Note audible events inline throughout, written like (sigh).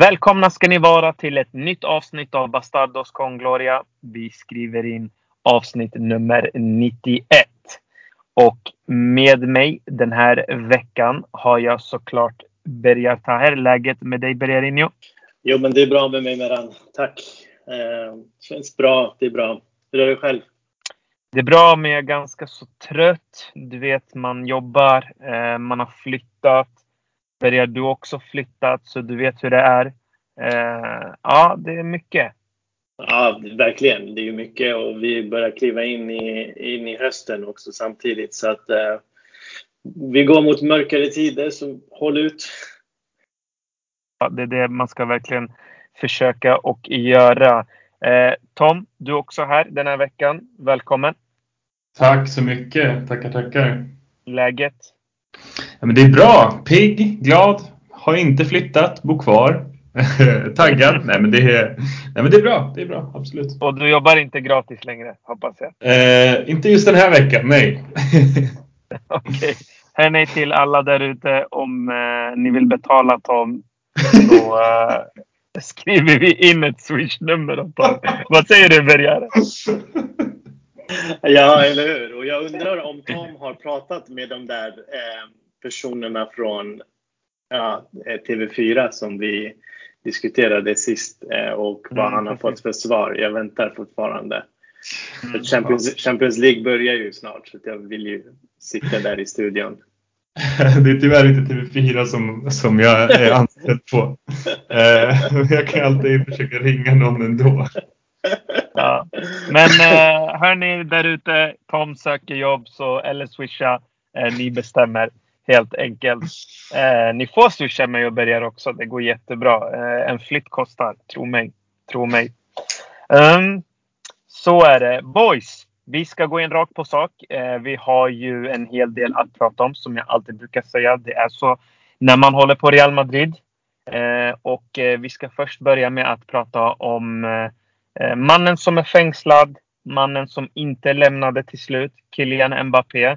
Välkomna ska ni vara till ett nytt avsnitt av Bastardos con Gloria. Vi skriver in avsnitt nummer 91. Och med mig den här veckan har jag såklart Bergar Taher. Läget med dig Bergarinho? Jo, men det är bra med mig Meran. Tack. Eh, känns bra. Det är bra. Hur är det själv? Det är bra, men jag är ganska så trött. Du vet, man jobbar, eh, man har flyttat. Bergar, du har också flyttat, så du vet hur det är. Eh, ja, det är mycket. Ja, verkligen. Det är ju mycket och vi börjar kliva in i, in i hösten också samtidigt. Så att eh, vi går mot mörkare tider, så håll ut. Ja, det är det man ska verkligen försöka och göra. Eh, Tom, du är också här den här veckan. Välkommen! Tack så mycket! Tackar, tackar! Läget? Ja, men det är bra! Pigg, glad, har inte flyttat, bor kvar. (laughs) Taggad? nej, men det är, nej men det är bra. Det är bra, absolut. Och du jobbar inte gratis längre, hoppas jag? Eh, inte just den här veckan, nej. (laughs) Okej. Okay. Hörni till alla där ute, om eh, ni vill betala Tom så eh, (laughs) skriver vi in ett swishnummer åt Tom. Vad säger du Bergare? (laughs) Ja, eller hur? Och jag undrar om Tom har pratat med de där eh, personerna från ja, TV4 som vi diskuterade sist eh, och vad mm, han har fått för svar. Jag väntar fortfarande. Mm, Champions, Champions League börjar ju snart så jag vill ju sitta där i studion. (laughs) Det är tyvärr inte TV4 som, som jag är (laughs) anställd på. Eh, jag kan alltid försöka ringa någon ändå. Ja. Men eh, hörni där ute, Tom söker jobb så, eller swisha. Eh, ni bestämmer helt enkelt. Eh, ni får swisha mig och Berger också. Det går jättebra. Eh, en flytt kostar. Tro mig. Tro mig. Um, så är det. Boys, vi ska gå in rakt på sak. Eh, vi har ju en hel del att prata om som jag alltid brukar säga. Det är så när man håller på Real Madrid. Eh, och eh, vi ska först börja med att prata om eh, Eh, mannen som är fängslad. Mannen som inte lämnade till slut. Kylian Mbappé.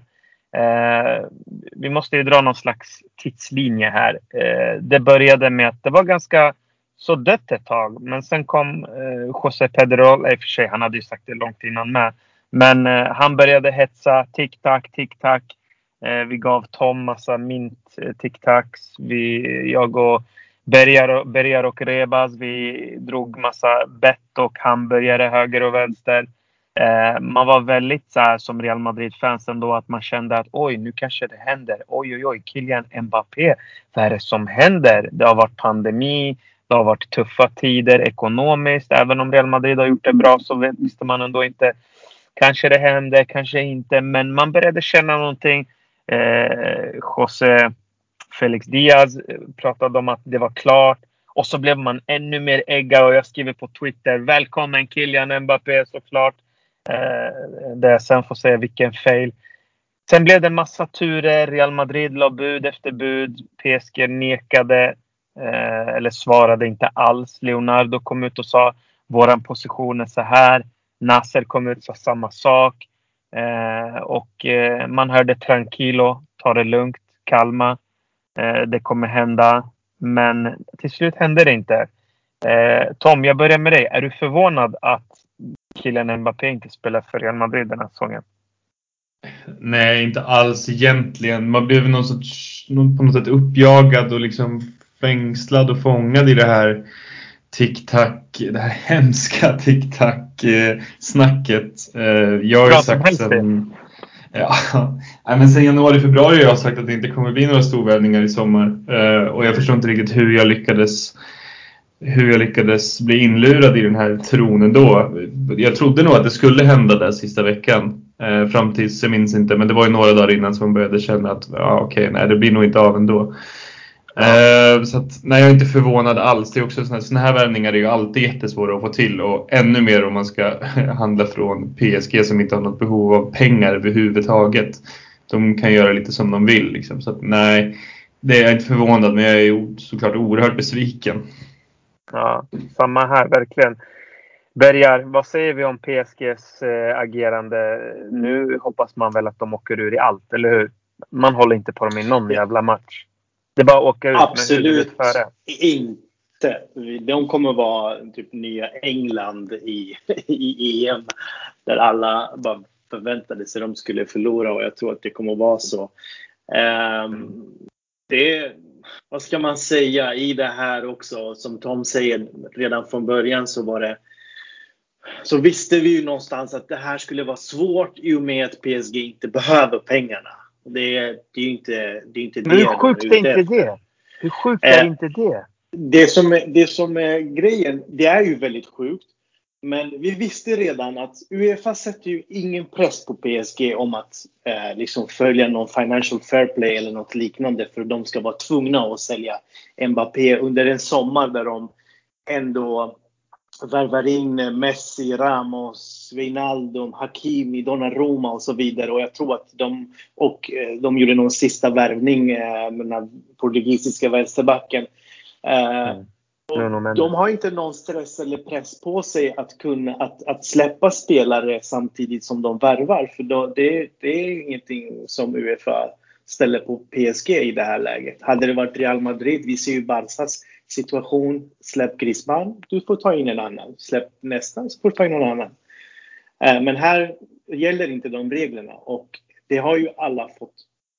Eh, vi måste ju dra någon slags tidslinje här. Eh, det började med att det var ganska så dött ett tag. Men sen kom eh, José Pedro, eh, i och för sig han hade ju sagt det långt innan med. Men eh, han började hetsa, tick-tack, tick-tack. Eh, vi gav Tom massa mint-tick-tacks. Eh, jag och Bergar och, Bergar och Rebas, vi drog massa bett och hamburgare höger och vänster. Eh, man var väldigt så här, som Real Madrid-fans ändå att man kände att oj, nu kanske det händer. Oj, oj, oj, Kylian Mbappé. Vad är det som händer? Det har varit pandemi. Det har varit tuffa tider ekonomiskt. Även om Real Madrid har gjort det bra så visste man ändå inte. Kanske det händer, kanske inte. Men man började känna någonting. Eh, José Felix Diaz eh, pratade om att det var klart. Och så blev man ännu mer ägga och jag skriver på Twitter. Välkommen Kylian Mbappé såklart. Eh, där jag sen får säga vilken fail. Sen blev det en massa turer. Real Madrid la bud efter bud. PSG nekade eh, eller svarade inte alls. Leonardo kom ut och sa våran position är så här. Nasser kom ut och sa samma sak. Eh, och eh, man hörde tranquilo, ta det lugnt, kalma. Eh, det kommer hända. Men till slut hände det inte. Eh, Tom, jag börjar med dig. Är du förvånad att Kylian Mbappé inte spelar för Real Madrid den här säsongen? Nej, inte alls egentligen. Man blev någon sorts, på något sätt uppjagad och liksom fängslad och fångad i det här TikTok, det här (laughs) hemska TikTok-snacket. Eh, jag har ju sagt sen, ja, (laughs) men sen januari, februari har jag sagt att det inte kommer bli några storvärvningar i sommar. Eh, och jag förstår inte riktigt hur jag lyckades hur jag lyckades bli inlurad i den här tronen då. Jag trodde nog att det skulle hända där sista veckan. Eh, fram tills, jag minns inte, men det var ju några dagar innan som man började känna att ja, okej, nej det blir nog inte av ändå. Ja. Eh, så att, nej, jag är inte förvånad alls. Det är också såna, såna här värvningar är ju alltid jättesvåra att få till och ännu mer om man ska (laughs) handla från PSG som inte har något behov av pengar överhuvudtaget. De kan göra lite som de vill liksom. Så att, nej, det är jag inte förvånad men jag är såklart oerhört besviken. Ja, samma här verkligen. Bergar, vad säger vi om PSGs äh, agerande? Nu hoppas man väl att de åker ur i allt, eller hur? Man håller inte på dem i någon jävla match. Det är bara att åka ut Absolut med före. inte. inte. De kommer vara typ nya England i, i EM. Där alla bara förväntade sig att de skulle förlora och jag tror att det kommer vara så. Um, det, vad ska man säga i det här också? Som Tom säger, redan från början så var det så visste vi ju någonstans att det här skulle vara svårt i och med att PSG inte behöver pengarna. Det, det är ju inte det. Är inte Men hur sjukt är inte det? Hur sjukt är eh, inte det? Det som, det som är grejen, det är ju väldigt sjukt. Men vi visste redan att Uefa sätter ju ingen press på PSG om att eh, liksom följa någon financial fair play eller något liknande för de ska vara tvungna att sälja Mbappé under en sommar där de ändå värvar in Messi, Ramos, Wijnaldum, Hakimi, Donnarumma och så vidare. Och jag tror att de, och eh, de gjorde någon sista värvning eh, med den portugisiska vänsterbacken. Eh, mm. De har inte någon stress eller press på sig att kunna att, att släppa spelare samtidigt som de värvar. För då, det, det är ingenting som Uefa ställer på PSG i det här läget. Hade det varit Real Madrid, vi ser ju Barcas situation. Släpp Griezmann, du får ta in en annan. Släpp nästa, så får du ta in någon annan. Eh, men här gäller inte de reglerna och det har ju alla fått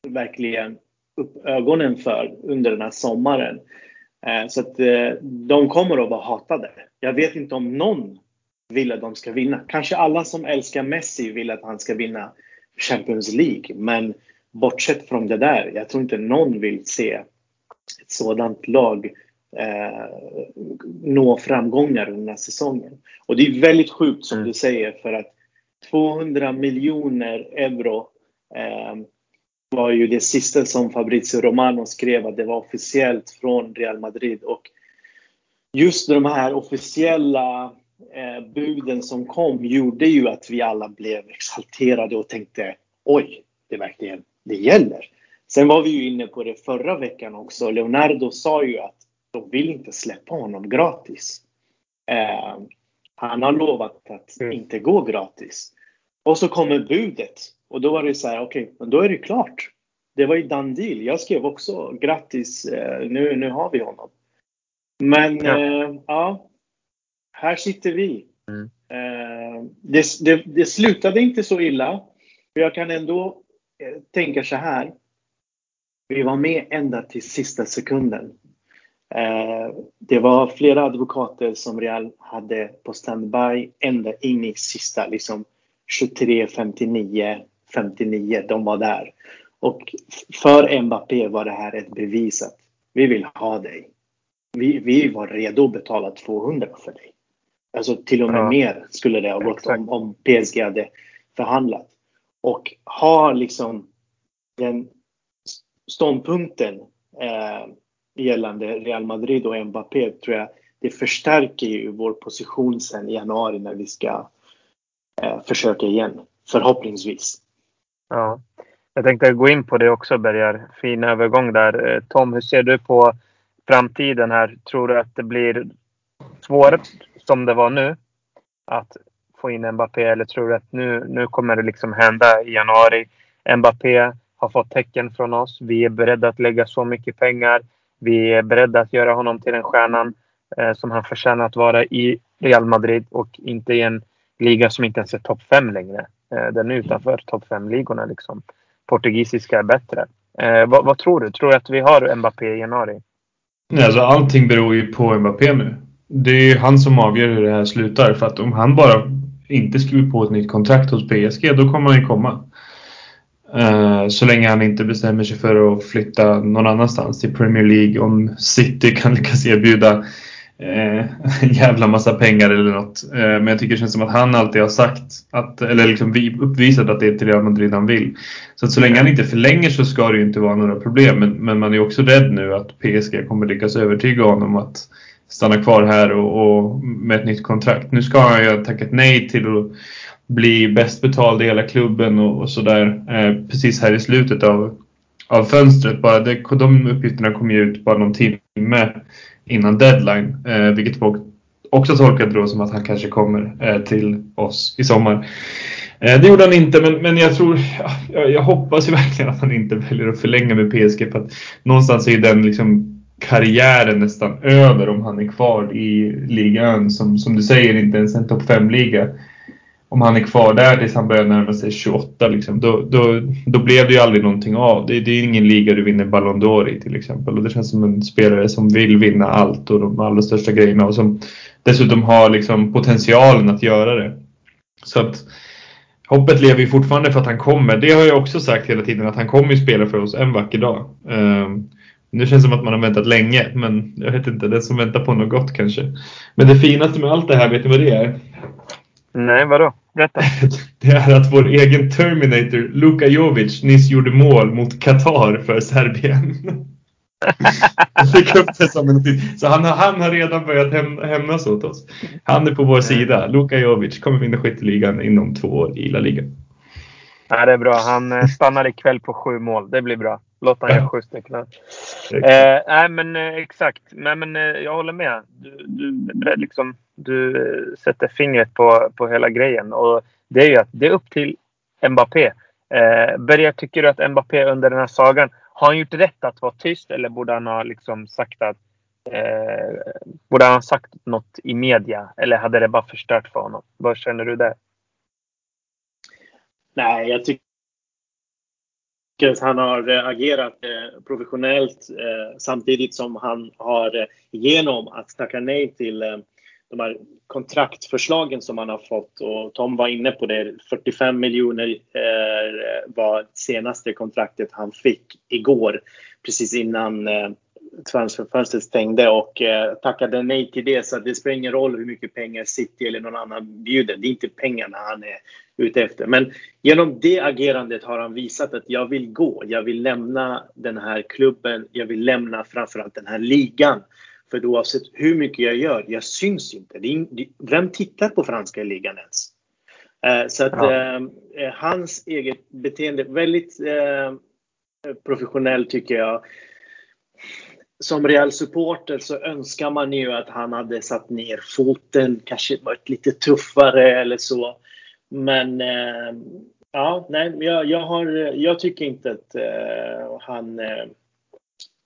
verkligen upp ögonen för under den här sommaren. Eh, så att eh, de kommer att vara hatade. Jag vet inte om någon vill att de ska vinna. Kanske alla som älskar Messi vill att han ska vinna Champions League. Men bortsett från det där, jag tror inte någon vill se ett sådant lag eh, nå framgångar under den här säsongen. Och det är väldigt sjukt som mm. du säger för att 200 miljoner euro eh, var ju det sista som Fabrizio Romano skrev att det var officiellt från Real Madrid. Och just de här officiella eh, buden som kom gjorde ju att vi alla blev exalterade och tänkte oj, det verkligen, det gäller. Sen var vi ju inne på det förra veckan också. Leonardo sa ju att de vill inte släppa honom gratis. Eh, han har lovat att mm. inte gå gratis. Och så kommer budet. Och då var det så här, okej, okay, men då är det klart. Det var ju done deal. Jag skrev också grattis, eh, nu, nu har vi honom. Men ja, eh, ja här sitter vi. Mm. Eh, det, det, det, slutade inte så illa. Jag kan ändå eh, tänka så här. Vi var med ända till sista sekunden. Eh, det var flera advokater som Real hade på standby ända in i sista, liksom 23, 59, 59. De var där. Och för Mbappé var det här ett bevis att vi vill ha dig. Vi, vi var redo att betala 200 för dig. Alltså till och med ja. mer skulle det ha gått om, om PSG hade förhandlat. Och ha liksom den ståndpunkten eh, gällande Real Madrid och Mbappé tror jag det förstärker ju vår position sen i januari när vi ska eh, försöka igen. Förhoppningsvis. Ja, jag tänkte gå in på det också Bergar. Fin övergång där. Eh, Tom, hur ser du på framtiden här? Tror du att det blir svårt som det var nu att få in Mbappé eller tror du att nu, nu kommer det liksom hända i januari? Mbappé har fått tecken från oss. Vi är beredda att lägga så mycket pengar. Vi är beredda att göra honom till den stjärnan eh, som han förtjänar att vara i Real Madrid och inte i en liga som inte ens är topp 5 längre. Eh, den är utanför topp 5-ligorna. Liksom. Portugisiska är bättre. Eh, vad, vad, tror du? Tror du att vi har Mbappé i januari? Nej, alltså, allting beror ju på Mbappé nu. Det är ju han som avgör hur det här slutar. För att om han bara inte skriver på ett nytt kontrakt hos PSG, då kommer han ju komma. Eh, så länge han inte bestämmer sig för att flytta någon annanstans till Premier League. Om City kan lyckas erbjuda eh, en jävla massa pengar eller något. Eh, men jag tycker det känns som att han alltid har sagt, att, eller liksom uppvisat att det är till Real Madrid han vill. Så att så länge han inte förlänger så ska det ju inte vara några problem. Men, men man är också rädd nu att PSG kommer lyckas övertyga honom att stanna kvar här och, och med ett nytt kontrakt. Nu ska han ju ha tackat nej till att bli bäst betald i hela klubben och, och sådär. Eh, precis här i slutet av, av fönstret. Bara det, de uppgifterna kom ju ut bara någon timme innan deadline. Eh, vilket folk också tolkade då som att han kanske kommer eh, till oss i sommar. Eh, det gjorde han inte, men, men jag tror, jag, jag hoppas ju (laughs) verkligen att han inte väljer att förlänga med PSG. För att någonstans är den liksom karriären nästan över om han är kvar i ligan. Som, som du säger, inte ens en topp 5-liga. Om han är kvar där tills han börjar närma sig 28, liksom, då, då, då blev det ju aldrig någonting av. Det, det är ingen liga du vinner Ballon d'Or i till exempel. Och det känns som en spelare som vill vinna allt och de allra största grejerna. Och som dessutom har liksom potentialen att göra det. Så att hoppet lever ju fortfarande för att han kommer. Det har jag också sagt hela tiden att han kommer ju spela för oss en vacker dag. Um, nu känns det som att man har väntat länge, men jag vet inte, den som väntar på något gott kanske. Men det finaste med allt det här, vet ni vad det är? Nej, vadå? Berätta. (laughs) Det är att vår egen Terminator, Luka Jovic, nyss gjorde mål mot Qatar för Serbien. (laughs) Jag fick upp det som en Så han, han har redan börjat häm, hämnas åt oss. Han är på vår sida. Luka Jovic kommer vinna skytteligan inom två år i La Liga. Ja, det är bra. Han eh, stannar ikväll på sju mål. Det blir bra. Låt han göra sju stycken. Eh, nej, men eh, exakt. Nej, men eh, jag håller med. Du, du, liksom, du sätter fingret på, på hela grejen. Och det är ju att det är upp till Mbappé. Eh, Berger, tycker du att Mbappé under den här sagan har han gjort rätt att vara tyst eller borde han ha liksom sagt att Borde han ha sagt något i media eller hade det bara förstört för honom? Vad känner du där? Nej, jag tycker att han har eh, agerat eh, professionellt eh, samtidigt som han har genom att tacka nej till de här kontraktförslagen som han har fått och Tom var inne på det. 45 miljoner var senaste kontraktet han fick igår precis innan transferfönstret stängde och eh, tackade nej till det. Så det spelar ingen roll hur mycket pengar City eller någon annan bjuder. Det är inte pengarna han är ute efter. Men genom det agerandet har han visat att jag vill gå. Jag vill lämna den här klubben. Jag vill lämna framförallt den här ligan. För oavsett hur mycket jag gör, jag syns inte. Vem tittar på franska ligan ens? Eh, så att ja. eh, hans eget beteende, väldigt eh, professionell tycker jag som Real supporter så önskar man ju att han hade satt ner foten, kanske varit lite tuffare eller så. Men eh, ja, nej, jag, jag, har, jag tycker inte att eh, han eh,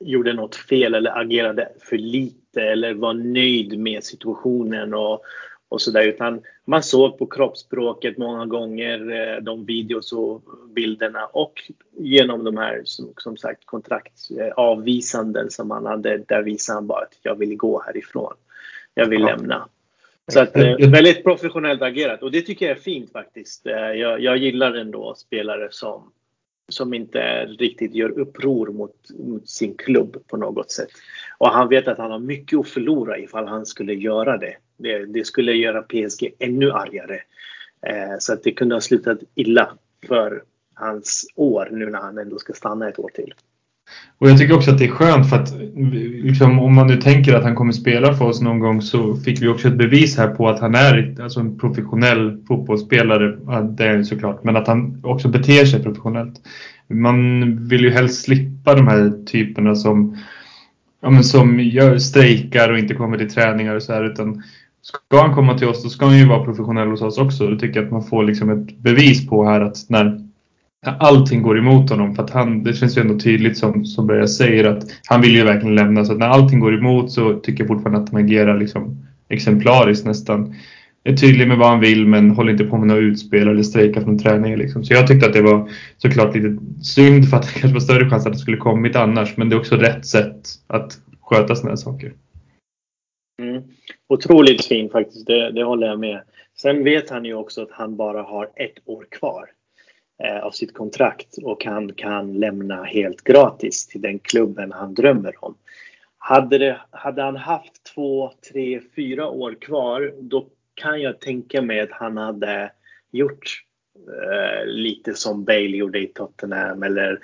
gjorde något fel eller agerade för lite eller var nöjd med situationen och, och så där, utan man såg på kroppsspråket många gånger, eh, de videos och bilderna och genom de här som, som sagt kontraktsavvisanden som han hade, där visade han bara att jag vill gå härifrån. Jag vill ja. lämna. Så att, eh, väldigt professionellt agerat och det tycker jag är fint faktiskt. Eh, jag, jag gillar ändå spelare som, som inte riktigt gör uppror mot, mot, sin klubb på något sätt. Och han vet att han har mycket att förlora ifall han skulle göra det. Det, det skulle göra PSG ännu argare. Eh, så att det kunde ha slutat illa för hans år nu när han ändå ska stanna ett år till. Och jag tycker också att det är skönt för att liksom, om man nu tänker att han kommer spela för oss någon gång så fick vi också ett bevis här på att han är alltså en professionell fotbollsspelare. Det är såklart, men att han också beter sig professionellt. Man vill ju helst slippa de här typerna som, ja, men som gör strejkar och inte kommer till träningar och så här. Utan ska han komma till oss då ska han ju vara professionell hos oss också. Då tycker jag att man får liksom ett bevis på här att när allting går emot honom. För att han, det känns ju ändå tydligt som, som Börjar säger att han vill ju verkligen lämna. Så att när allting går emot så tycker jag fortfarande att han agerar liksom exemplariskt nästan. Är tydlig med vad han vill men håller inte på med några utspel eller strejkar från träningen. Liksom. Så jag tyckte att det var såklart lite synd för att det kanske var större chans att det skulle kommit annars. Men det är också rätt sätt att sköta sådana här saker. Mm. Otroligt fin faktiskt, det, det håller jag med. Sen vet han ju också att han bara har ett år kvar. Eh, av sitt kontrakt och han kan lämna helt gratis till den klubben han drömmer om. Hade, det, hade han haft två, tre, fyra år kvar då kan jag tänka mig att han hade gjort eh, lite som Bale gjorde i Tottenham eller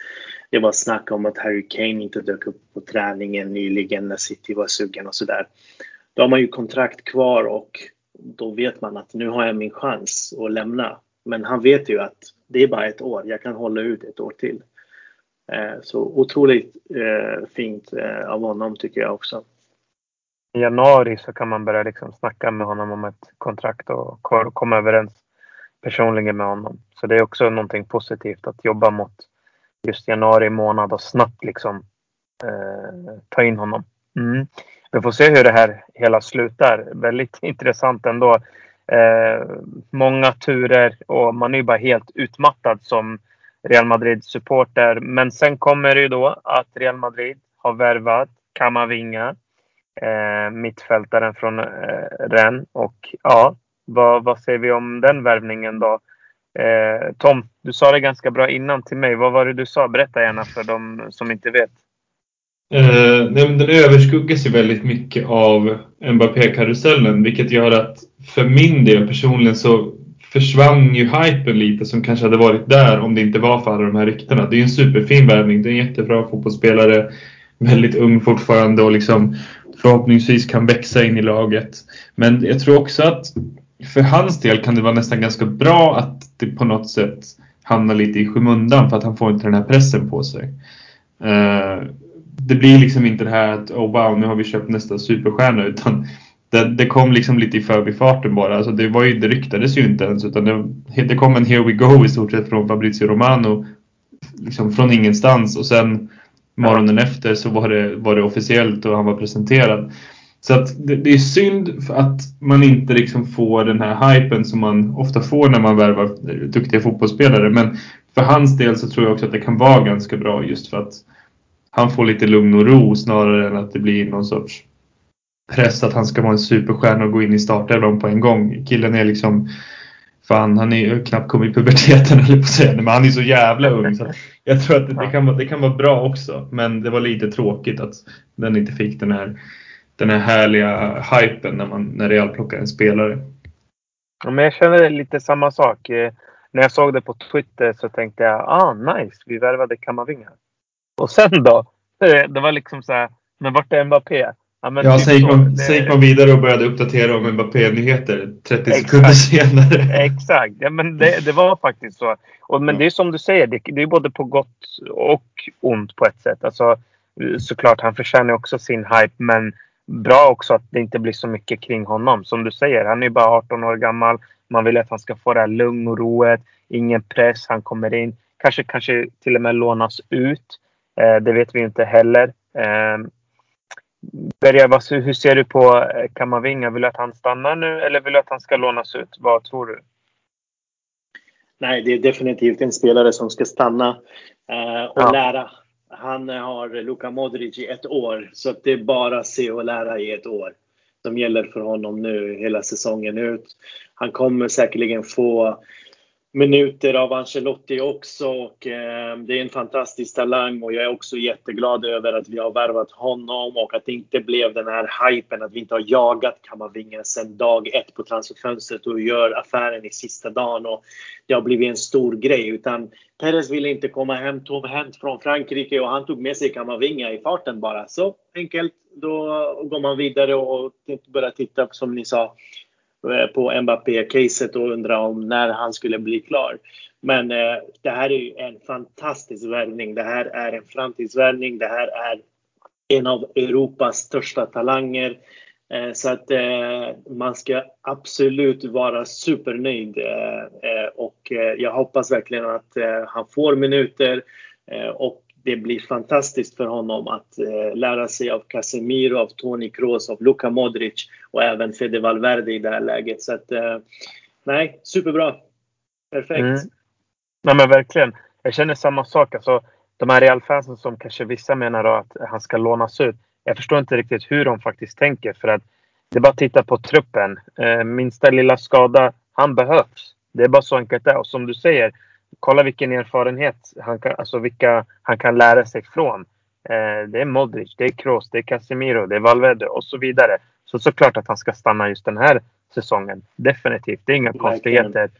det var snack om att Harry Kane inte dök upp på träningen nyligen när City var sugen och sådär. Då har man ju kontrakt kvar och då vet man att nu har jag min chans att lämna. Men han vet ju att det är bara ett år. Jag kan hålla ut ett år till. Eh, så otroligt eh, fint eh, av honom tycker jag också. I januari så kan man börja liksom snacka med honom om ett kontrakt och komma överens personligen med honom. Så det är också någonting positivt att jobba mot just januari månad och snabbt liksom eh, ta in honom. Mm. Vi får se hur det här hela slutar. Väldigt (laughs) intressant ändå. Eh, många turer och man är ju bara helt utmattad som Real Madrid-supporter. Men sen kommer det ju då att Real Madrid har värvat Kamavinga, eh, mittfältaren från eh, Rennes. Och ja, vad, vad säger vi om den värvningen då? Eh, Tom, du sa det ganska bra innan till mig. Vad var det du sa? Berätta gärna för de som inte vet. Eh, den överskuggas ju väldigt mycket av Mbappé-karusellen, vilket gör att för min del personligen så försvann ju hypen lite som kanske hade varit där om det inte var för alla de här ryktena. Det är ju en superfin värvning. Det är en jättebra fotbollsspelare. Väldigt ung fortfarande och liksom förhoppningsvis kan växa in i laget. Men jag tror också att för hans del kan det vara nästan ganska bra att det på något sätt hamnar lite i skymundan för att han får inte den här pressen på sig. Uh, det blir liksom inte det här att oh wow, nu har vi köpt nästa superstjärna utan det, det kom liksom lite i förbifarten bara. Alltså det, var ju, det ryktades ju inte ens utan det, det kom en here we go i stort sett från Fabrizio Romano. Liksom från ingenstans och sen morgonen efter så var det, var det officiellt och han var presenterad. Så att det, det är synd att man inte liksom får den här hypen som man ofta får när man värvar duktiga fotbollsspelare. Men för hans del så tror jag också att det kan vara ganska bra just för att han får lite lugn och ro snarare än att det blir någon sorts press att han ska vara en superstjärna och gå in i startelvan på en gång. Killen är liksom Fan, han är ju knappt kommit i puberteten (laughs) eller på att säga. Men han är så jävla ung. Så jag tror att det, kan vara, det kan vara bra också. Men det var lite tråkigt att den inte fick den här, den här härliga hypen när, man, när Real plockar en spelare. Ja, men jag känner lite samma sak. Eh, när jag såg det på Twitter så tänkte jag ah nice, vi värvade Kamavinga. Och sen då? (laughs) Det var liksom så här, men vart är Mbappé? Ja, men ja typ gick man, det... sen gick man vidare och började uppdatera om Mbappé-nyheter 30 Exakt. sekunder senare. Exakt, ja, men det, det var faktiskt så. Och, men det är som du säger, det, det är både på gott och ont på ett sätt. Alltså, såklart, han förtjänar också sin hype, men bra också att det inte blir så mycket kring honom. Som du säger, han är bara 18 år gammal. Man vill att han ska få det här lugn och roet. Ingen press, han kommer in. Kanske, kanske till och med lånas ut. Eh, det vet vi inte heller. Eh, Berga, hur ser du på eh, Kamavinga? Vill du att han stannar nu eller vill du att han ska lånas ut? Vad tror du? Nej, det är definitivt en spelare som ska stanna eh, och ja. lära. Han har Luka Modric i ett år, så det är bara se och lära i ett år som gäller för honom nu hela säsongen ut. Han kommer säkerligen få minuter av Ancelotti också. Och, eh, det är en fantastisk talang och jag är också jätteglad över att vi har värvat honom och att det inte blev den här hypen att vi inte har jagat Kamavinga sedan dag ett på transferfönstret och gör affären i sista dagen. Och det har blivit en stor grej. Utan Perez ville inte komma hem tomhänt från Frankrike och han tog med sig Kamavinga i farten bara. Så enkelt. Då går man vidare och börjar titta, som ni sa, Eh, på Mbappé-caset och undra om när han skulle bli klar. Men eh, det här är ju en fantastisk värvning. Det här är en framtidsvärvning. Det här är en av Europas största talanger. Eh, så att eh, man ska absolut vara supernöjd. Eh, eh, och eh, jag hoppas verkligen att eh, han får minuter och det blir fantastiskt för honom att eh, lära sig av Casemiro, av Toni Kroos, av Luka Modric och även Fede Valverde i det här läget. Så att, eh, nej, superbra. Perfekt. Mm. Nej men verkligen. Jag känner samma sak. Alltså, de här Real-fansen som kanske vissa menar att han ska lånas ut. Jag förstår inte riktigt hur de faktiskt tänker. För att det är bara att titta på truppen. Eh, minsta lilla skada, han behövs. Det är bara så enkelt det är. Och som du säger, kolla vilken erfarenhet han kan, alltså vilka han kan lära sig från. Eh, det är Modric, det är Kroos, det är Casemiro, det är Valverde och så vidare. Så såklart att han ska stanna just den här säsongen. Definitivt, det är inga verkligen. konstigheter.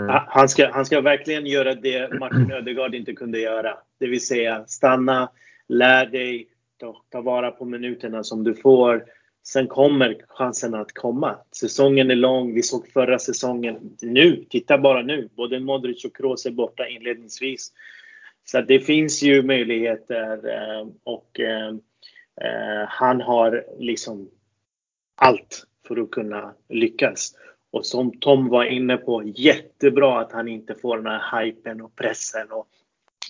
Mm. Han, ska, han ska verkligen göra det Martin (clears throat) Ödegaard inte kunde göra. Det vill säga stanna, lär dig, ta, ta vara på minuterna som du får. Sen kommer chansen att komma. Säsongen är lång. Vi såg förra säsongen. Nu, titta bara nu. Både Modric och Kroos är borta inledningsvis. Så det finns ju möjligheter eh, och eh, eh, han har liksom allt för att kunna lyckas. Och som Tom var inne på, jättebra att han inte får den här hypen och pressen och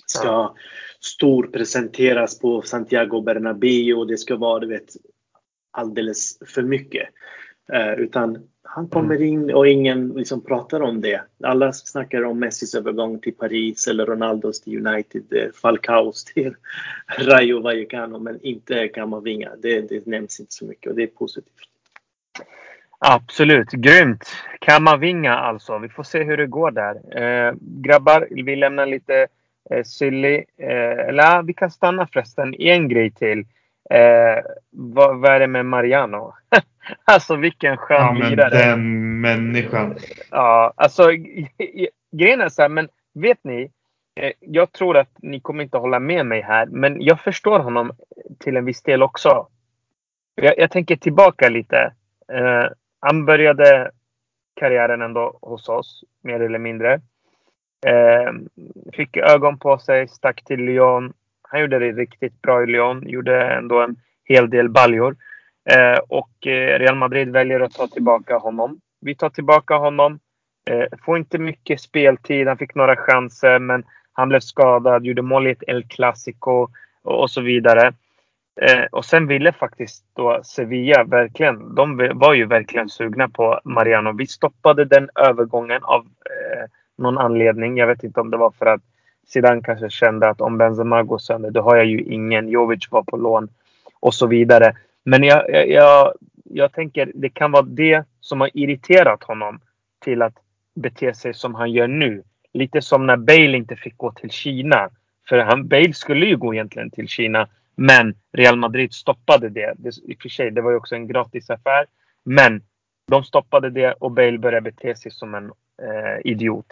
ska ja. storpresenteras på Santiago Bernabéu och det ska vara du vet, alldeles för mycket. Eh, utan han kommer mm. in och ingen liksom pratar om det. Alla snackar om Messis övergång till Paris eller Ronaldos till United, eh, Falcaos till (laughs) Rayo Vallecano, men inte Kamavinga. Det, det nämns inte så mycket och det är positivt. Absolut, grymt! Kamavinga alltså. Vi får se hur det går där. Eh, grabbar, vi lämnar lite eh, Silly. Eh, eller vi kan stanna förresten. En grej till. Eh, vad, vad, är det med Mariano? (laughs) alltså vilken skön ja, men lirare. Den människan. Ja, alltså (laughs) grejen är så här, men vet ni? Eh, jag tror att ni kommer inte hålla med mig här, men jag förstår honom till en viss del också. Jag, jag tänker tillbaka lite. Eh, han började karriären ändå hos oss, mer eller mindre. Eh, fick ögon på sig, stack till Lyon, han gjorde det riktigt bra i Lyon. Gjorde ändå en hel del baljor. Eh, och eh, Real Madrid väljer att ta tillbaka honom. Vi tar tillbaka honom. Eh, får inte mycket speltid. Han fick några chanser men han blev skadad. Gjorde mål i ett El Clasico och, och så vidare. Eh, och sen ville faktiskt då Sevilla verkligen. De var ju verkligen sugna på Mariano. Vi stoppade den övergången av eh, någon anledning. Jag vet inte om det var för att Zidane kanske kände att om Benzema går sönder, då har jag ju ingen. Jovic var på lån och så vidare. Men jag, jag, jag, tänker det kan vara det som har irriterat honom till att bete sig som han gör nu. Lite som när Bale inte fick gå till Kina. För han, Bale skulle ju gå egentligen till Kina. Men Real Madrid stoppade det. det I och för sig, det var ju också en gratisaffär. Men de stoppade det och Bale började bete sig som en eh, idiot.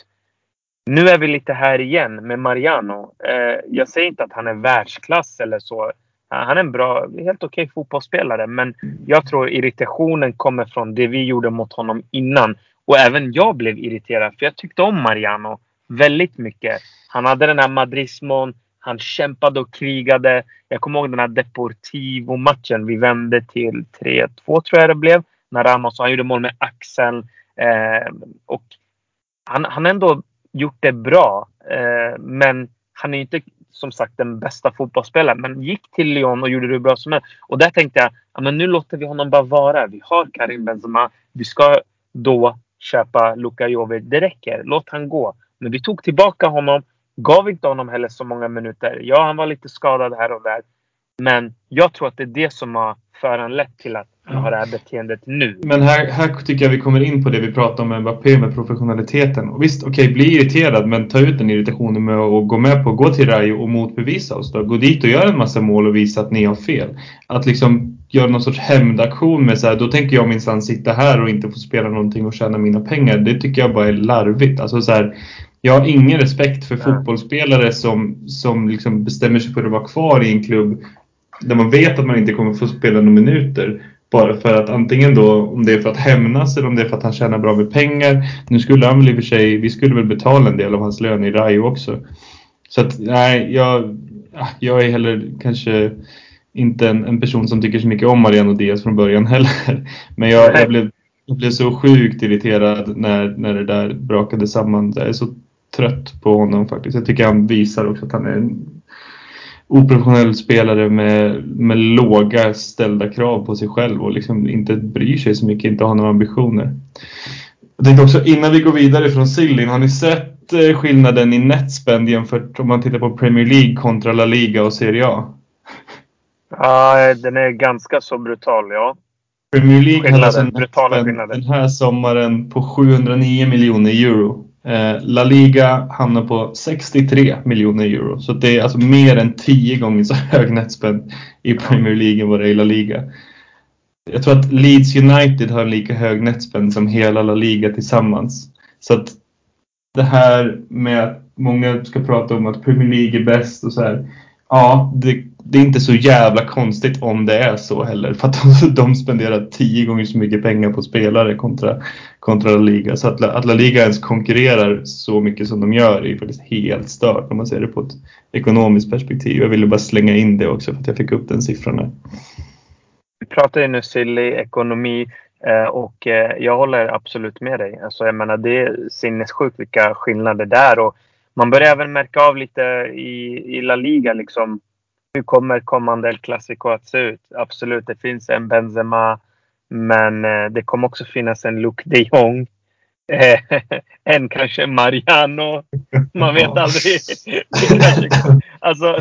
Nu är vi lite här igen med Mariano. Eh, jag säger inte att han är världsklass eller så. Eh, han är en bra, helt okej okay fotbollsspelare. Men jag tror irritationen kommer från det vi gjorde mot honom innan. Och även jag blev irriterad för jag tyckte om Mariano väldigt mycket. Han hade den här madrismon. Han kämpade och krigade. Jag kommer ihåg den här Deportivo-matchen. Vi vände till 3-2 tror jag det blev. När Ramos, han gjorde mål med axeln. Eh, och han, han ändå gjort det bra. Eh, men han är inte som sagt den bästa fotbollsspelaren. Men gick till Lyon och gjorde det bra som helst. Och där tänkte jag, ja, men nu låter vi honom bara vara. Vi har Karim Benzema. Vi ska då köpa Luka Jovic. Det räcker. Låt han gå. Men vi tog tillbaka honom. Gav inte honom heller så många minuter. Ja, han var lite skadad här och där. Men jag tror att det är det som har föranlett till att han har det här beteendet nu. Men här, här tycker jag vi kommer in på det vi pratade om med Mbappé med professionaliteten. Och visst, okej, okay, bli irriterad men ta ut den irritationen med att gå med på att gå till Rayo och motbevisa oss. Då. Gå dit och göra en massa mål och visa att ni har fel. Att liksom göra någon sorts hämndaktion med så här, då tänker jag minsann sitta här och inte få spela någonting och tjäna mina pengar. Det tycker jag bara är larvigt. Alltså så här, jag har ingen respekt för fotbollsspelare som, som liksom bestämmer sig för att vara kvar i en klubb där man vet att man inte kommer få spela några minuter. Bara för att antingen då om det är för att hämnas eller om det är för att han tjänar bra med pengar. Nu skulle han väl i och för sig, vi skulle väl betala en del av hans lön i Rayo också. Så att nej, jag, jag är heller kanske inte en, en person som tycker så mycket om Mariano Diaz från början (laughs) heller. Men jag, jag, blev, jag blev så sjukt irriterad när, när det där brakade samman. Jag är så trött på honom faktiskt. Jag tycker han visar också att han är en oprofessionell spelare med, med låga ställda krav på sig själv och liksom inte bryr sig så mycket, inte har några ambitioner. Jag tänkte också innan vi går vidare från Sillin, har ni sett eh, skillnaden i netspend jämfört om man tittar på Premier League kontra La Liga och Serie A? Ja, den är ganska så brutal, ja. Premier League hade alltså en den här sommaren på 709 miljoner euro. Eh, La Liga hamnar på 63 miljoner euro. Så det är alltså mer än 10 gånger så (laughs) hög netspend i Premier League än vad det är i La Liga. Jag tror att Leeds United har lika hög netspend som hela La Liga tillsammans. Så att det här med att många ska prata om att Premier League är bäst och så här. Ja, det, det är inte så jävla konstigt om det är så heller. För att de, (laughs) de spenderar tio gånger så mycket pengar på spelare kontra, kontra La Liga. Så att, att La Liga ens konkurrerar så mycket som de gör är faktiskt helt stört om man ser det på ett ekonomiskt perspektiv. Jag ville bara slänga in det också för att jag fick upp den siffran här. Vi pratar ju nu silly ekonomi eh, och eh, jag håller absolut med dig. Alltså jag menar det är sinnessjukt vilka skillnader där och man börjar även märka av lite i, i La Liga liksom. Hur kommer kommande El Clasico att se ut? Absolut, det finns en Benzema. Men eh, det kommer också finnas en Luke de Jong. Eh, (laughs) en kanske Mariano. Man vet aldrig. (laughs) alltså,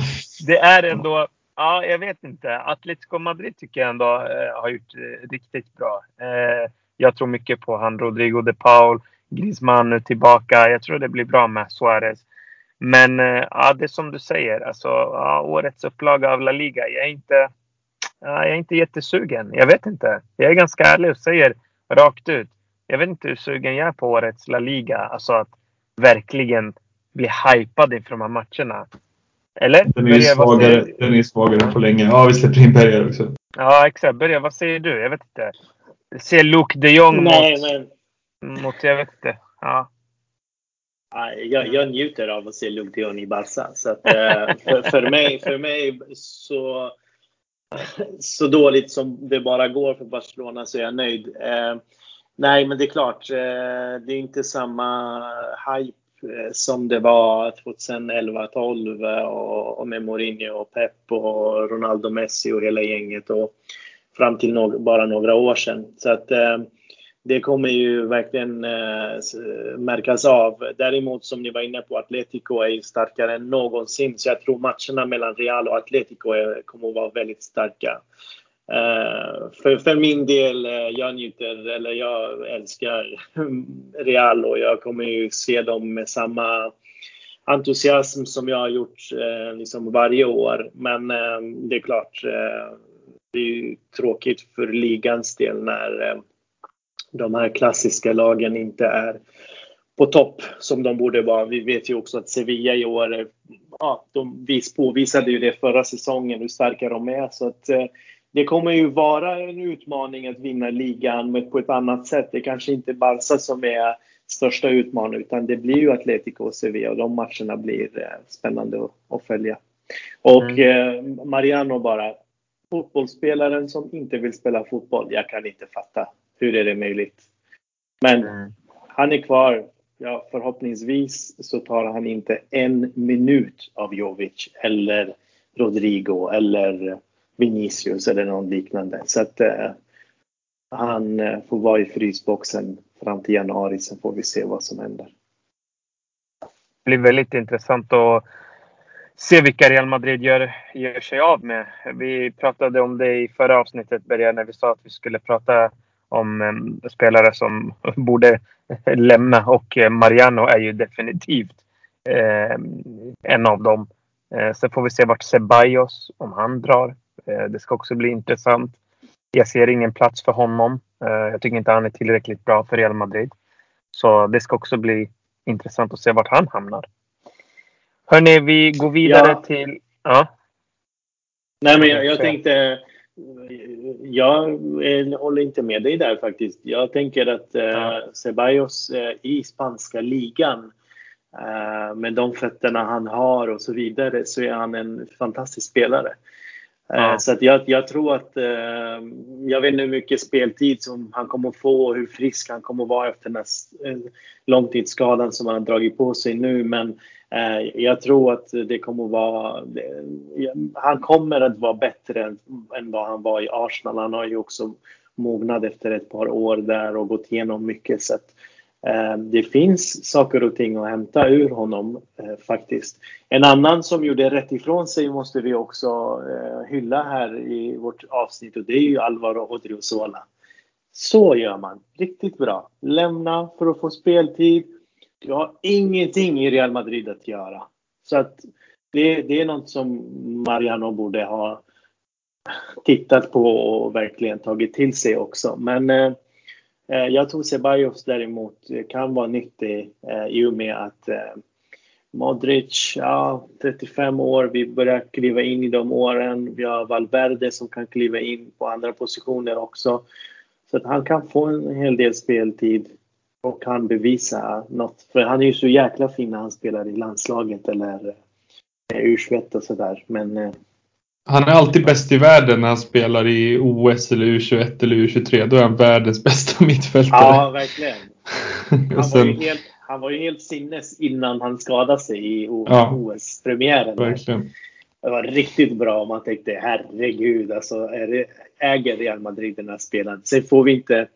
det är ändå... Ja, jag vet inte. Atletico Madrid tycker jag ändå eh, har gjort riktigt bra. Jag tror mycket på han Rodrigo de Paul. Griezmann nu tillbaka. Jag tror det blir bra med Suarez. Men eh, ja, det är som du säger. Alltså, ja, årets upplaga av La Liga. Jag är inte... Ja, jag är inte jättesugen. Jag vet inte. Jag är ganska ärlig och säger rakt ut. Jag vet inte hur sugen jag är på årets La Liga. Alltså att verkligen bli hypad inför de här matcherna. Eller? Den är ju svagare, den är svagare på länge. Ja, vi släpper in Berger också. Ja, exakt. Börja, vad säger du? Jag vet inte. Se Luke de Jong Nej, mot, men mot... Jag vet inte. Ja. Jag, jag njuter av att se Luke i Barca. Så att, eh, för, för, mig, för mig så, så dåligt som det bara går för Barcelona så är jag nöjd. Eh, nej, men det är klart. Eh, det är inte samma hype som det var 2011-12 och, och med Mourinho och Pep och Ronaldo Messi och hela gänget och fram till no bara några år sedan. Så att det kommer ju verkligen eh, märkas av. Däremot som ni var inne på, Atletico är ju starkare än någonsin. Så jag tror matcherna mellan Real och Atletico är, kommer att vara väldigt starka. Eh, för, för min del, eh, jag njuter, eller jag älskar (laughs) Real och jag kommer ju se dem med samma entusiasm som jag har gjort eh, liksom varje år. Men eh, det är klart, eh, det är ju tråkigt för ligans del när de här klassiska lagen inte är på topp som de borde vara. Vi vet ju också att Sevilla i år, ja, de vis, påvisade ju det förra säsongen hur starka de är. Så att, eh, det kommer ju vara en utmaning att vinna ligan men på ett annat sätt. Det kanske inte Barca som är största utmaningen utan det blir ju Atletico och Sevilla och de matcherna blir eh, spännande att, att följa. Och mm. eh, Mariano bara, fotbollsspelaren som inte vill spela fotboll. Jag kan inte fatta. Hur är det möjligt? Men mm. han är kvar. Ja, förhoppningsvis så tar han inte en minut av Jovic eller Rodrigo eller Vinicius eller någon liknande. Så att eh, han eh, får vara i frysboxen fram till januari. Sen får vi se vad som händer. Det blir väldigt intressant att se vilka Real Madrid gör, gör sig av med. Vi pratade om det i förra avsnittet, Berger, när vi sa att vi skulle prata om um, spelare som (laughs) borde (laughs) lämna och uh, Mariano är ju definitivt uh, en av dem. Uh, sen får vi se vart Ceballos, om han drar. det ska också bli intressant. Jag ser ingen plats för honom. jag tycker inte han är tillräckligt bra för Real Madrid. Så det ska också bli intressant att se vart han hamnar. Hörni, vi går vidare ja. till... Ja. Nej, men jag, jag tänkte... Jag håller inte med dig där faktiskt. Jag tänker att eh, Ceballos eh, i spanska ligan eh, med de fötterna han har och så vidare så är han en fantastisk spelare. Eh, ja. Så att jag, jag tror att, eh, jag vet inte hur mycket speltid som han kommer att få och hur frisk han kommer att vara efter den här eh, långtidsskadan som han har dragit på sig nu. Men jag tror att det kommer att vara, han kommer att vara bättre än, vad han var i Arsenal. Han har ju också mognat efter ett par år där och gått igenom mycket. Så att, Eh, det finns saker och ting att hämta ur honom eh, faktiskt. En annan som gjorde rätt ifrån sig måste vi också eh, hylla här i vårt avsnitt och det är ju Alvaro Odriozola. Så gör man. Riktigt bra. Lämna för att få speltid. Du har ingenting i Real Madrid att göra. Så att det, det är något som Mariano borde ha tittat på och verkligen tagit till sig också. Men Eh, Eh, jag tror Ceballos däremot eh, kan vara nyttig eh, i och med att Modric, ja, 35 år, vi börjar kliva in i de åren. Vi har Valverde som kan kliva in på andra positioner också. Så att han kan få en hel del speltid och kan bevisa något. För han är ju så jäkla fin när han spelar i landslaget eller U21 och sådär. Men han är alltid bäst i världen när han spelar i OS eller U21 eller U23. Då är han världens bästa (laughs) mittfältare. Ja, verkligen. (laughs) Han, sen... var, ju helt, han var ju helt sinnes innan han skadade sig i OS-premiären. verkligen. Det var riktigt bra och man tänkte herregud, alltså är det, äger Real Madrid den här spelaren? Sen får vi inte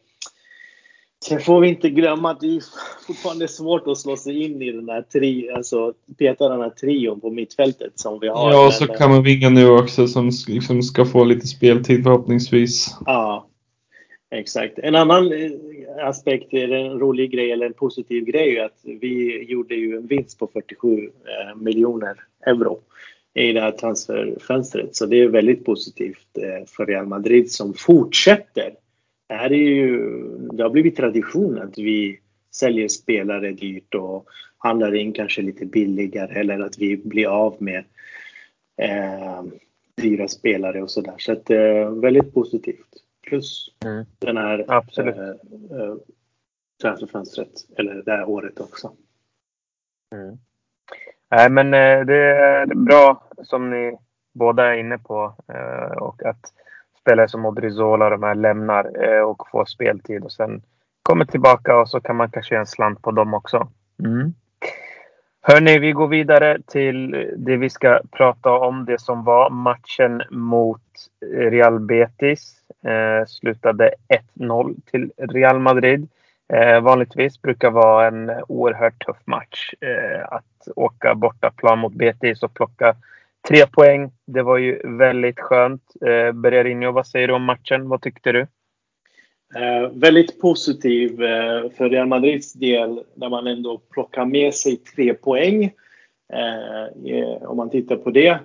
Sen får vi inte glömma att det är fortfarande svårt att slå sig in i den här tri, alltså peta den här trion på mittfältet som vi har. Ja, och så kan man vinga nu också som liksom ska få lite speltid förhoppningsvis. Ja, exakt. En annan eh, aspekt, en rolig grej eller en positiv grej är att vi gjorde ju en vinst på 47 eh, miljoner euro i det här transferfönstret. Så det är väldigt positivt eh, för Real Madrid som fortsätter det är ju, det har blivit tradition att vi säljer spelare dyrt och handlar in kanske lite billigare eller att vi blir av med eh, dyra spelare och sådär. Så att eh, väldigt positivt. Plus mm. den här Absolut. Eh, eh, transferfönstret, eller det här året också. Mm. Nej, men eh, det är bra som ni båda är inne på eh, och att spelare som Odrizola de här lämnar eh, och får speltid och sen kommer tillbaka och så kan man kanske göra en slant på dem också. Mm. Hörni, vi går vidare till det vi ska prata om. Det som var matchen mot Real Betis. Eh, slutade 1-0 till Real Madrid. Eh, vanligtvis brukar vara en oerhört tuff match. Eh, att åka bortaplan mot Betis och plocka Tre poäng. Det var ju väldigt skönt. Eh, Bergarinho, vad säger du om matchen? Vad tyckte du? Eh, väldigt positiv eh, för Real Madrids del när man ändå plockar med sig tre poäng. Eh, om man tittar på det.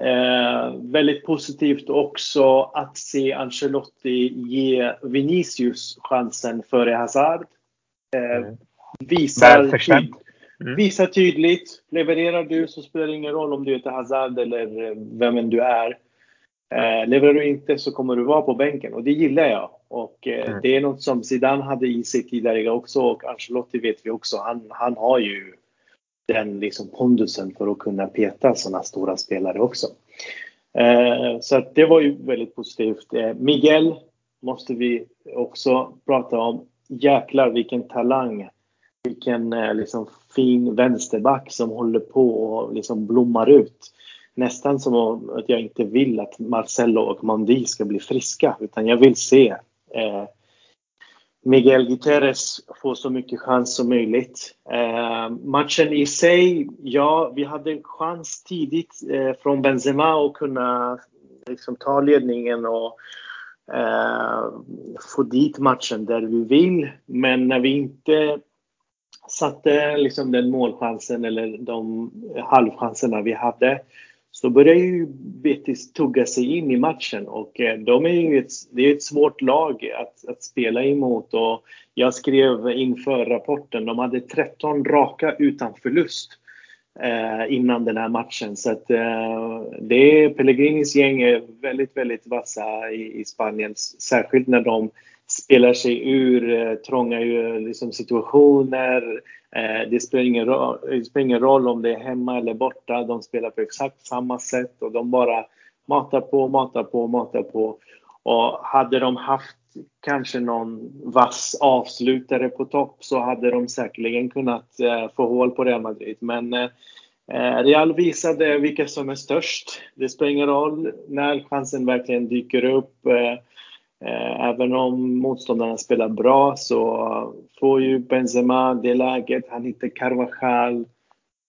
Eh, väldigt positivt också att se Ancelotti ge Vinicius chansen före Hazard. Eh, mm. Mm. Visa tydligt. Levererar du så spelar det ingen roll om du heter Hazard eller eh, vem än du är. Eh, levererar du inte så kommer du vara på bänken och det gillar jag. Och eh, mm. det är något som Zidane hade i sig tidigare också och Ancelotti vet vi också. Han, han har ju den liksom pondusen för att kunna peta sådana stora spelare också. Eh, så det var ju väldigt positivt. Eh, Miguel måste vi också prata om. Jäklar vilken talang vilken eh, liksom, fin vänsterback som håller på och liksom blommar ut. Nästan som att jag inte vill att Marcelo och Mandi ska bli friska utan jag vill se eh, Miguel Guterres få så mycket chans som möjligt. Eh, matchen i sig, ja, vi hade en chans tidigt eh, från Benzema att kunna liksom, ta ledningen och eh, få dit matchen där vi vill. Men när vi inte satte liksom den målchansen eller de halvchanserna vi hade så började ju Betis tugga sig in i matchen och eh, de är ju ett, det är ett svårt lag att, att spela emot och jag skrev inför rapporten, de hade 13 raka utan förlust eh, innan den här matchen. Så att eh, det är Pellegrinis gäng är väldigt, väldigt vassa i, i Spanien, särskilt när de spelar sig ur eh, trånga liksom, situationer. Eh, det, spelar ingen roll, det spelar ingen roll om det är hemma eller borta. De spelar på exakt samma sätt och de bara matar på, matar på, matar på. Och hade de haft kanske någon vass avslutare på topp så hade de säkerligen kunnat eh, få hål på Real Madrid. Men eh, eh Real visade vilka som är störst. Det spelar ingen roll när chansen verkligen dyker upp. Eh, Eh, även om motståndarna spelar bra så får ju Benzema det läget. Han hittar Carvajal.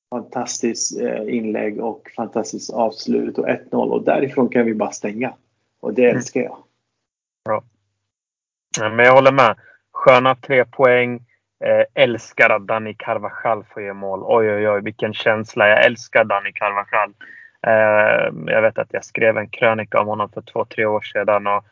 Fantastiskt eh, inlägg och fantastiskt avslut och 1-0 och därifrån kan vi bara stänga. Och det mm. älskar jag. Bra. men jag håller med. Sköna tre poäng. Eh, älskar att Dani Carvajal får göra mål. Oj, oj, oj, vilken känsla. Jag älskar Dani Carvajal. Jag vet att jag skrev en krönika om honom för två, tre år sedan. Och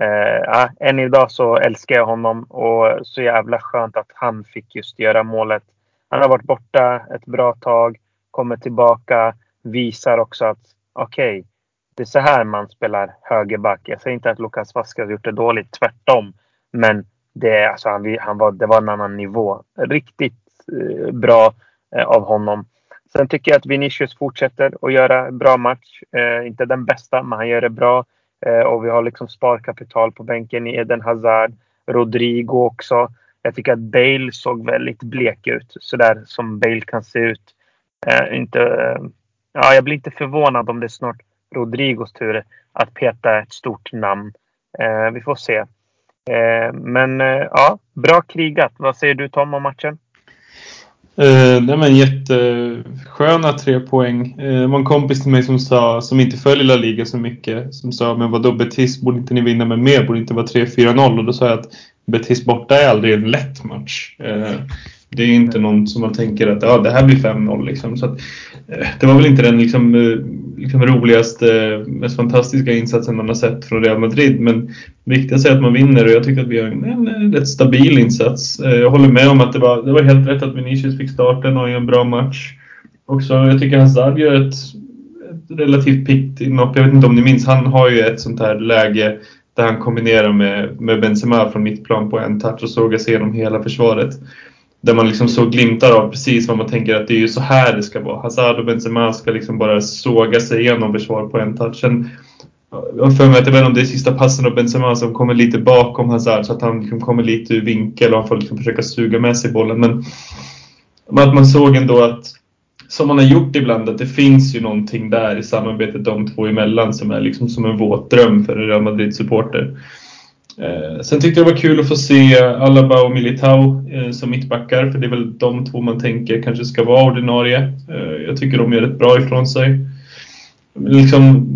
Eh, ja, än idag så älskar jag honom och så jävla skönt att han fick just göra målet. Han har varit borta ett bra tag, kommer tillbaka, visar också att okej, okay, det är så här man spelar högerback. Jag säger inte att Lukas Vasquez har gjort det dåligt, tvärtom. Men det, alltså, han, han var, det var en annan nivå. Riktigt eh, bra eh, av honom. Sen tycker jag att Vinicius fortsätter att göra bra match. Eh, inte den bästa, men han gör det bra. Eh, och vi har liksom sparkapital på bänken i Eden Hazard. Rodrigo också. Jag tycker att Bale såg väldigt blek ut. Sådär som Bale kan se ut. Eh, inte, eh, ja, jag blir inte förvånad om det är snart Rodrigos tur att peta ett stort namn. Eh, vi får se. Eh, men eh, ja, bra krigat. Vad säger du Tom om matchen? Eh, nej men jättesköna tre poäng. Eh, det var en kompis till mig som sa, som inte följer La Liga så mycket, som sa men vadå Betis, borde inte ni vinna med mer? Borde inte vara 3-4-0? Och då sa jag att Betis borta är aldrig en lätt match. Eh, det är inte någon som man tänker att ja, det här blir 5-0 liksom. Så att, eh, det var väl inte den liksom, eh, liksom roligaste, mest fantastiska insatsen man har sett från Real Madrid. Men viktigast är att man vinner och jag tycker att vi har en, en rätt stabil insats. Eh, jag håller med om att det var, det var helt rätt att Vinicius fick starten och en bra match. Också, jag tycker Hazard gör ett, ett relativt piggt inhopp. Jag vet inte om ni minns, han har ju ett sånt här läge där han kombinerar med, med Benzema från mittplan på en touch och sågar sig igenom hela försvaret. Där man liksom såg glimtar av precis vad man tänker att det är ju så här det ska vara. Hazard och Benzema ska liksom bara såga sig igenom försvar på en touch. Sen, jag för mig att även om det är sista passen av Benzema som kommer lite bakom Hazard så att han liksom kommer lite ur vinkel och han får liksom försöka suga med sig bollen. Men att man såg ändå att, som man har gjort ibland, att det finns ju någonting där i samarbetet de två emellan som är liksom som en våt dröm för en Real Madrid-supporter. Eh, sen tyckte jag det var kul att få se Alaba och Militao eh, som mittbackar, för det är väl de två man tänker kanske ska vara ordinarie. Eh, jag tycker de gör rätt bra ifrån sig. Liksom,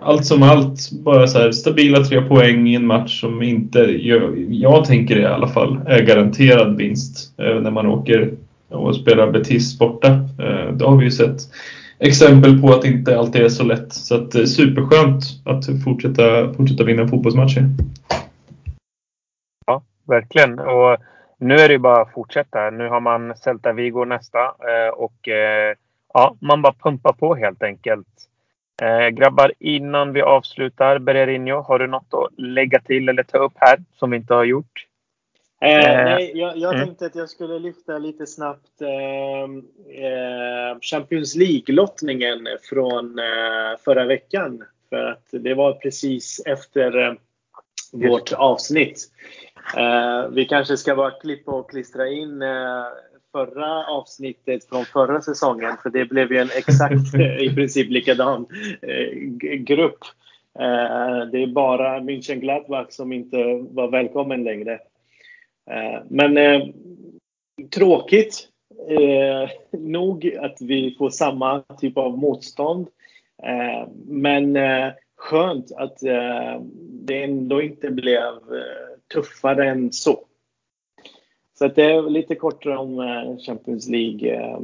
allt som allt, bara så här, stabila tre poäng i en match som inte, jag, jag tänker i alla fall, är garanterad vinst när man åker och spelar Betis borta. Eh, det har vi ju sett exempel på att det inte alltid är så lätt. Så att, eh, superskönt att fortsätta, fortsätta vinna fotbollsmatcher verkligen. Och nu är det bara att fortsätta. Nu har man Celta Vigo nästa eh, och eh, ja, man bara pumpar på helt enkelt. Eh, grabbar, innan vi avslutar, Bererinho, har du något att lägga till eller ta upp här som vi inte har gjort? Eh, nej, jag, jag mm. tänkte att jag skulle lyfta lite snabbt eh, eh, Champions League-lottningen från förra veckan. För att det var precis efter vårt avsnitt. Eh, vi kanske ska bara klippa och klistra in eh, förra avsnittet från förra säsongen. För det blev ju en exakt (laughs) i princip likadan eh, grupp. Eh, det är bara München Gladbach som inte var välkommen längre. Eh, men eh, tråkigt nog att vi får samma typ av motstånd. men skönt att det ändå inte blev tuffare än så. Så att det är lite kortare om eh, Champions League. Eh,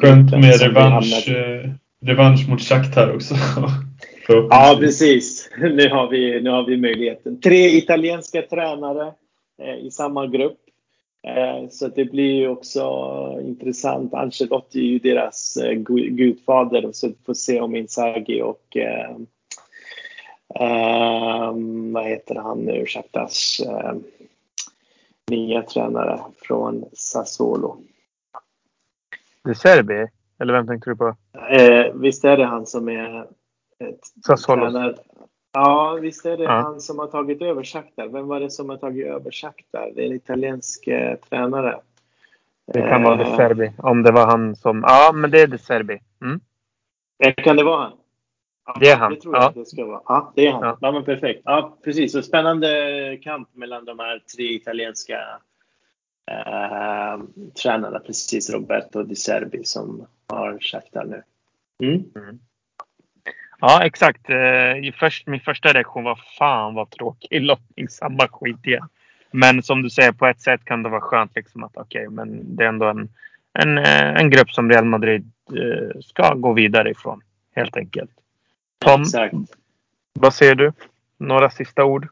Skönt med revansch, eh, revansch mot Shakhtar också. (laughs) ja, precis. Nu har, vi, nu har vi möjligheten. Tre italienska tränare i samma grupp. Så det blir också intressant. Ancelotti är ju deras gudfader. Så vi får se om Inzaghi och Um, vad heter han nu? Shaktas uh, nya tränare från Sassuolo. De Serbi? Eller vem tänkte du på? Uh, visst är det han som är Sassuolo? Tränare. Ja, visst är det ja. han som har tagit över Shakhtar. Vem var det som har tagit över Shakhtar? Det är en italiensk uh, tränare. Det kan vara De Serbi. Om det var han som... Ja, men det är De Serbi. Mm. Kan det vara han? Det är han. Det tror jag ja. att det ska vara. Ja, det är han. Ja. ja, men perfekt. Ja, precis. Så spännande kamp mellan de här tre italienska eh, tränarna. Precis, Roberto Di Serbi som har Shakhtar nu. Mm. Mm. Ja, exakt. Eh, först, min första reaktion var fan vad tråkig lottning. Samma skit igen. Men som du säger, på ett sätt kan det vara skönt liksom att okej, okay, men det är ändå en, en, eh, en grupp som Real Madrid eh, ska gå vidare ifrån. Helt enkelt. Tom, Exakt. vad säger du? Några sista ord?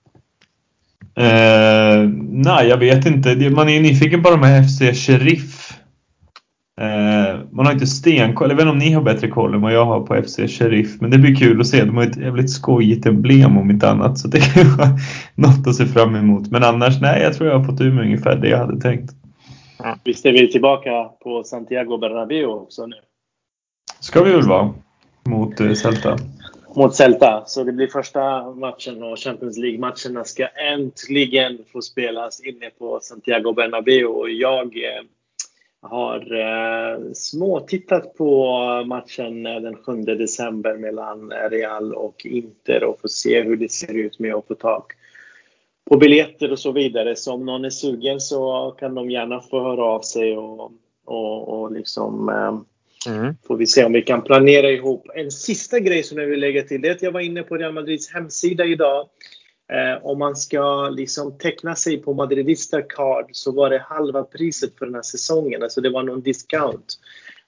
Eh, nej, jag vet inte. Man är nyfiken på de här FC Sheriff. Eh, man har inte stenkoll. Jag vet inte om ni har bättre koll än vad jag har på FC Sheriff. Men det blir kul att se. De har ett jävligt skojigt emblem om inte annat. Så det (laughs) kan vara något att se fram emot. Men annars, nej, jag tror jag har fått ur mig ungefär det jag hade tänkt. Ja, visst är vi tillbaka på Santiago Bernabéu också nu? Ska vi väl vara. Mot eh, Celta mot Celta. Så det blir första matchen och Champions League-matcherna ska äntligen få spelas inne på Santiago Bernabéu. Och jag eh, har eh, på matchen eh, den 7 december mellan Real och Inter och får se hur det ser ut med att få tag på biljetter och så vidare. Så om någon är sugen så kan de gärna få höra av sig och, och, och liksom eh, Mm. Får vi se om vi kan planera ihop. En sista grej som jag vill lägga till det är att jag var inne på Real Madrids hemsida idag. Eh, om man ska liksom teckna sig på Madridista Card så var det halva priset för den här säsongen. Alltså det var någon discount.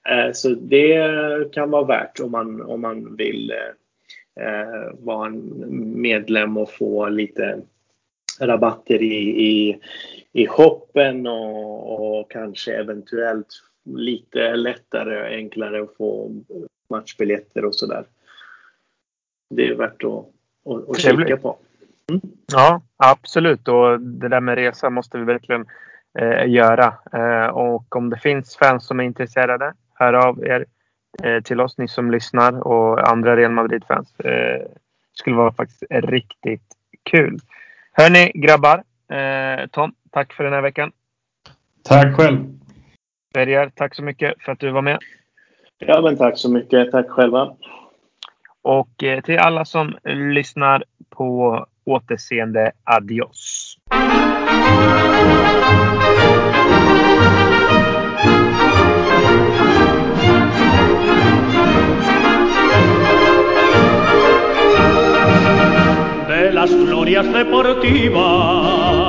Eh, så det kan vara värt om man, om man vill eh, eh vara en medlem och få lite rabatter i, i, i hoppen och, och kanske eventuellt lite lättare och enklare att få matchbiljetter och sådär. Det är värt att, att, att kika på. Mm. Ja, absolut. Och det där med resa måste vi verkligen eh, göra. Eh, och om det finns fans som är intresserade, hör av er eh, till oss, ni som lyssnar och andra Real Madrid-fans. Eh, skulle vara faktiskt riktigt kul. Hörni grabbar, eh, Tom, tack för den här veckan. Tack själv. Berger, tack så mycket för att du var med. Ja, men tack så mycket. Tack själva. Och eh, till alla som lyssnar på återseende, adios. De las glorias deportivas